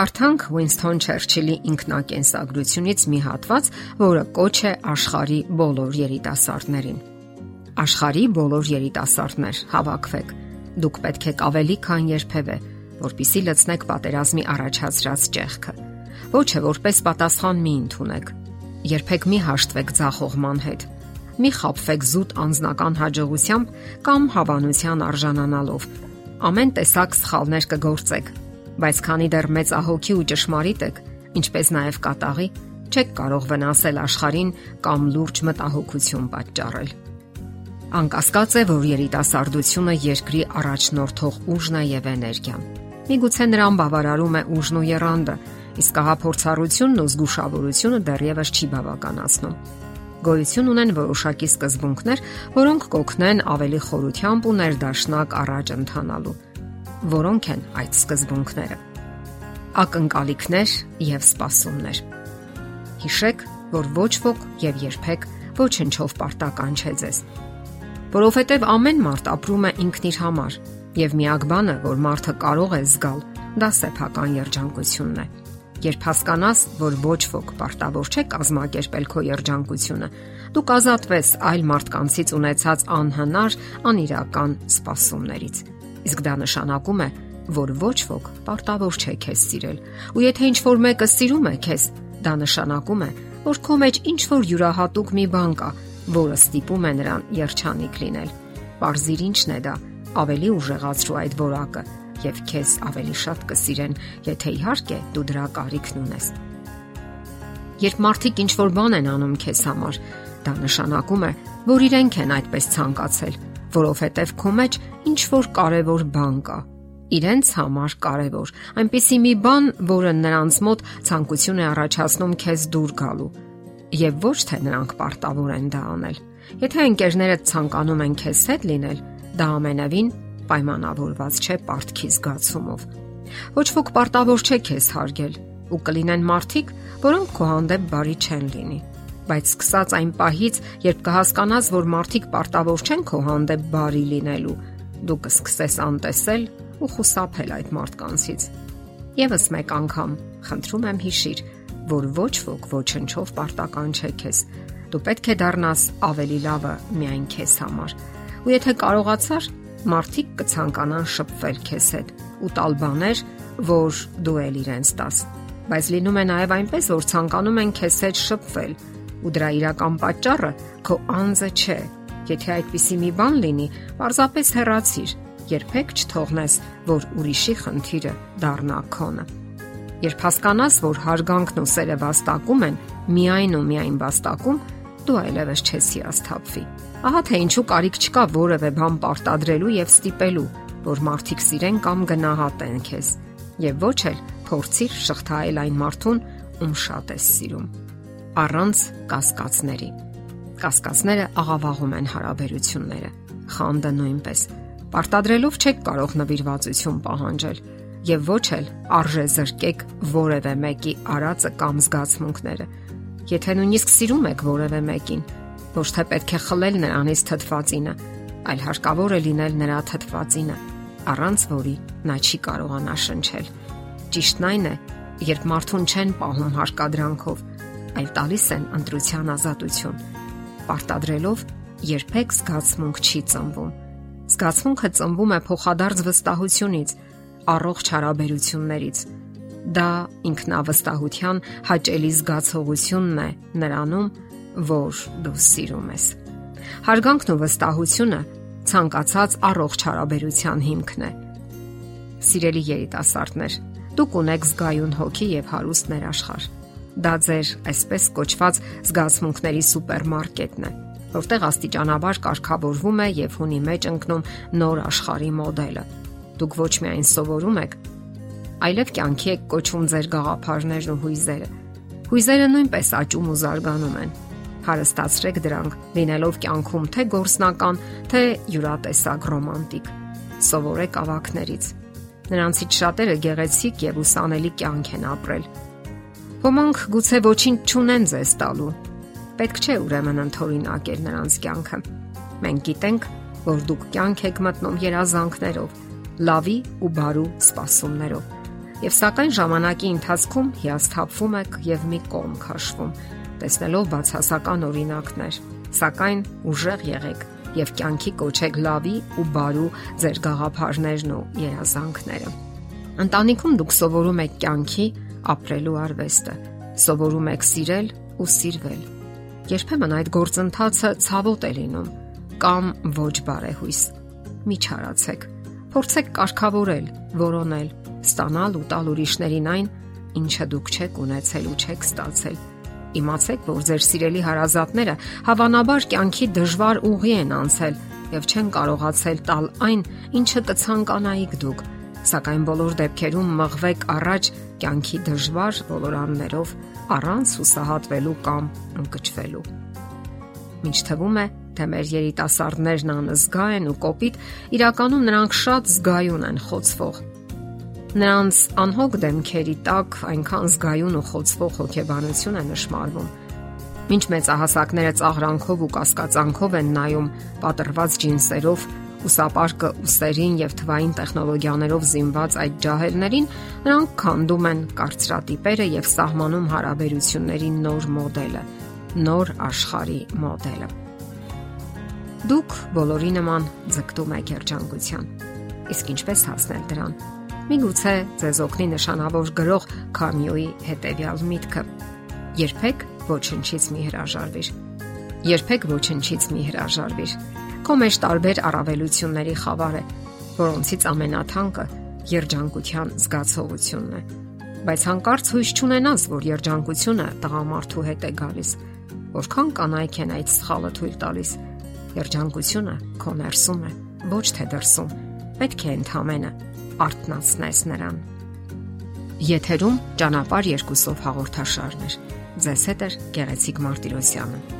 Կարդանք Winston Churchill-ի ինքնակենսագրությունից մի հատված, որը կոչ է աշխարի բոլոր երիտասարդներին։ Աշխարի բոլոր երիտասարդներ, հավաքվեք։ Դուք պետք է ավելի քան երբևէ, որpիսի լցնեք պատերազմի առաջացրած ճեղքը։ Ոչ է որպես պատասխան մի ընդունեք։ Երբեք մի հաշտվեք ցախողման հետ։ Մի խապվեք զուտ անznական հաջողությամբ կամ հավանության արժանանալով։ Ամեն տեսակ սխալներ կգործեք, բայց քանի դեռ մեծ ահոքի ու ճշմարիտ եք, ինչպես նաև կատաղի, չեք կարող վնասել աշխարհին կամ լուրջ մտահոգություն պատճառել։ Անկասկած է, որ երիտասարդությունը երկրի առաջնորդող ուժն է եւ էներգիան։ Միգուցե նրան բավարարում է ուժն ու երանդը, իսկ հաղափորձառությունն ու զգուշավորությունը դեռևս չի բավականացնում։ Գոյություն ունեն որոշակի սկզբունքներ, որոնք կօգնեն ավելի խորությամբ ու ներդաշնակ առաջ ընթանալու որոնք են այդ սկզբունքները։ Ակնկալիքներ եւ սպասումներ։ Հիշեք, որ ոչ ոք եւ երբեք ոչնչով պարտական չէ ձեզ։ Որովհետեւ ամեն մարդ ապրում է ինքն իր համար եւ միակ բանը, որ մարդը կարող է զգալ, դա սեփական երջանկությունն է։ Երբ հասկանաս, որ ոչ ոք պարտավոր չէ կազմակերպել քո երջանկությունը, դու կազատվես այլ մարդկանցից ունեցած անհնար, անիրական սպասումներից Իսկ դա նշանակում է, որ ոչ ոք պարտավոր չէ քեզ սիրել։ Ու եթե ինչ որ մեկը սիրում է քեզ, դա նշանակում է, որ քո մեջ ինչ որ յուրահատուկ մի բան կա, որը ստիպում է նրան երջանիկ լինել։ Պարզիր ինչն է դա, ավելի ուժեղացրու այդ որակը եւ քեզ ավելի շատ կսիրեն, եթե իհարկե դու դրա կարիքն ունես։ Երբ մարդիկ ինչ որ բան են անում քեզ համար, դա նշանակում է, որ իրենք են այդպես ցանկացել որովհետև քո մեջ ինչ որ կարևոր բան կա իրենց համար կարևոր այնպիսի մի բան, որը նրանց մոտ ցանկություն է առաջացնում քեզ դուր գալու եւ ոչ թե նրանք պարտավոր են դա անել եթե ընկերներդ ցանկանում են քեզ հետ լինել դա ամենևին պայմանավորված չէ պարտքի զգացումով ոչ ոք պարտավոր չէ քեզ հարգել ու կլինեն մարդիկ, որոնք քո հանդեպ բարի չեն լինի բայց սկսած այն պահից, երբ կհասկանաս, որ մարդիկ պարտավոր չեն քո հանդեպ բարի լինելու, դու կսկսես անտեսել ու խուսափել այդ մարդկանցից։ Եվս մեկ անգամ, խնդրում եմ հիշիր, որ ոչ ոք ոչնչով պարտական չէ քեզ։ Դու պետք է դառնաս ավելի լավը միայն քեզ համար։ Ու եթե կարողացար, մարդիկ կցանկանան շփվել քեզ հետ ու տալ բաներ, որ դու էլ իրենց տաս։ Բայց լինում է նաև այնպես, որ ցանկանում են քեզ հետ շփվել, ու դրա իրական պատճառը քո անձը չէ։ Եթե այդպիսի մի բան լինի, պարզապես հեռացիր, երբեք չթողնես, որ ուրիշի խնդիրը դառնա քոնը։ Երբ հասկանաս, որ հարգանքն ու սերը վաստակում են, միայն ու միայն վաստակում, դու այլևս չես հիասթափվի։ Ահա թե ինչու կարիք չկա որևէ բան պարտադրելու եւ ստիպելու, որ մարդիկ սիրեն կամ գնահատեն քեզ, եւ ոչ էլ փորձիր շղթայել այն մարդուն, ում շատ ես սիրում առանց կասկածների։ Կասկածները աղավաղում են հարաբերությունները։ Խանդը նույնպես։ Պարտադրելով չեք կարող նվիրվածություն պահանջել եւ ոչ էլ արժե զրկեք որևէ մեկի արածը կամ զգացմունքները։ Եթե նույնիսկ սիրում եք որևէ մեկին, ոչ թե պետք է խլել նրանից թթվածինը, այլ հարկավոր է լինել նրա թթվածինը, առանց որի նա չի կարողանա շնչել։ Ճիշտն այն է, երբ մարդուն չեն պահում հարկադրանքով, այլ տալիս են ընտրության ազատություն։ Պարտադրելով երբեք զգացմունք չի ծնվում։ Զգացմունքը ծնվում է փոխադարձ վստահությունից, առողջ հարաբերություններից։ Դա ինքնավստահության հաճելի զգացողությունն է նրանում, որ դու սիրում ես։ Հարգանքն ու վստահությունը ցանկացած առողջ հարաբերության հիմքն է։ Սիրելի երիտասարդներ, դուք ունեք զգայուն հոգի եւ հարուստ ներաշխար Դա ձեր այսպես կոչված զգացմունքների սուպերմարկետն է, որտեղ աստիճանաբար կարգավորվում է եւ հունի մեջ ընկնում նոր աշխարհի մոդելը։ Դուք ոչ միայն սովորում եք, այլև կյանքի եք կոչվում ձեր գաղափարներն ու հույզերը։ Հույզերը նույնպես աճում ու զարգանում են։ Հարստացրեք դրանք, լինելով կյանքում թե գործնական, թե յուրատեսակ ռոմանտիկ։ Սովորեք ավակներից։ Նրանցից շատերը գեղեցիկ եւ ուսանելի կյանք են ապրել Ոմանք գուցե ոչինչ չունեն ձեզ տալու։ Պետք չէ ուրեմն ընթորինակել նրանց կյանքը։ Մենք գիտենք, որ դուք կյանք եք մտնում երազանքներով, լավի ու բարու սպասումներով։ Եվ սակայն ժամանակի ընթացքում հիասթափվում եք եւ մի կողմ քաշվում, տեսնելով բացասական օրինակներ, սակայն ուժեղ եղեք եւ կյանքի կոչեք լավի ու բարու ձեր գաղափարներն ու երազանքները։ Ընտանիքում դուք սովորում եք կյանքի ապրելու արվեստը, սովորում եք սիրել ու սիրվել։ Երբեմն այդ գործընթացը ցավոտ է լինում կամ ոչ բարեհույս։ Մի չարացեք։ Փորձեք կարգավորել, որոնել, ստանալ ու տալ ուրիշներին այն, ինչը դուք չեք ունեցել ու չեք ստացել Իմացեք, որ ձեր սիրելի հարազատները հավանաբար կյանքի դժվար ուղի են անցել եւ չեն կարողացել տալ այն, ինչը կցանկանայիք դուք, սակայն բոլոր դեպքերում մղվեք առաջ կյանքի դժվար ոլորաններով առանց հուսահատվելու կամ ընկճվելու։ Ինչ թվում է, թե մեր երիտասարդներն անզգա են ու կոպիտ, իրականում նրանք շատ զգայուն են խոցվող։ Նրանց անհոգ դեմքերի տակ այնքան զգայուն ու խոցվող հոգեբանություն է նշмарվում։ Ինչ մեծահասակները ծաղրանքով ու կասկածանքով են նայում պատրված ջինսերով ուսապարկը ուսերին եւ թվային տեխնոլոգիաներով զինված այդ ջահելներին, նրանք քանդում են կարծրատիպերը եւ սահմանում հարաբերությունների նոր մոդելը, նոր աշխարհի մոդելը։ Դուք բոլորի նման ձգտում եք երջանկության։ Իսկ ինչպես հասնել դրան։ Միգուցե ձեզ օգնի նշանավոր գրող Քամյուի հետևյալ միտքը. Երբեք ոչնչից մի հրաժարվիր։ Երբեք ոչնչից մի հրաժարվիր։ Քո մեջ տարբեր առավելությունների խավար է, որոնցից ամենաթանկը երջանկության զգացողությունն է։ Բայց հանկարծ հույս չունենաս, որ երջանկությունը տղամարդու հետ է գալիս։ Որքան կանայք են այդ սխալը թույլ տալիս։ Երջանկությունը քո ներսում է, ոչ թե դրսում։ Պետք է ընդհանրապես արթնացնես նրան։ Եթերում ճանապար երկուսով հաղորդաշարն է։ Ձեզ հետ է Գեղեցիկ Մարտիրոսյանը։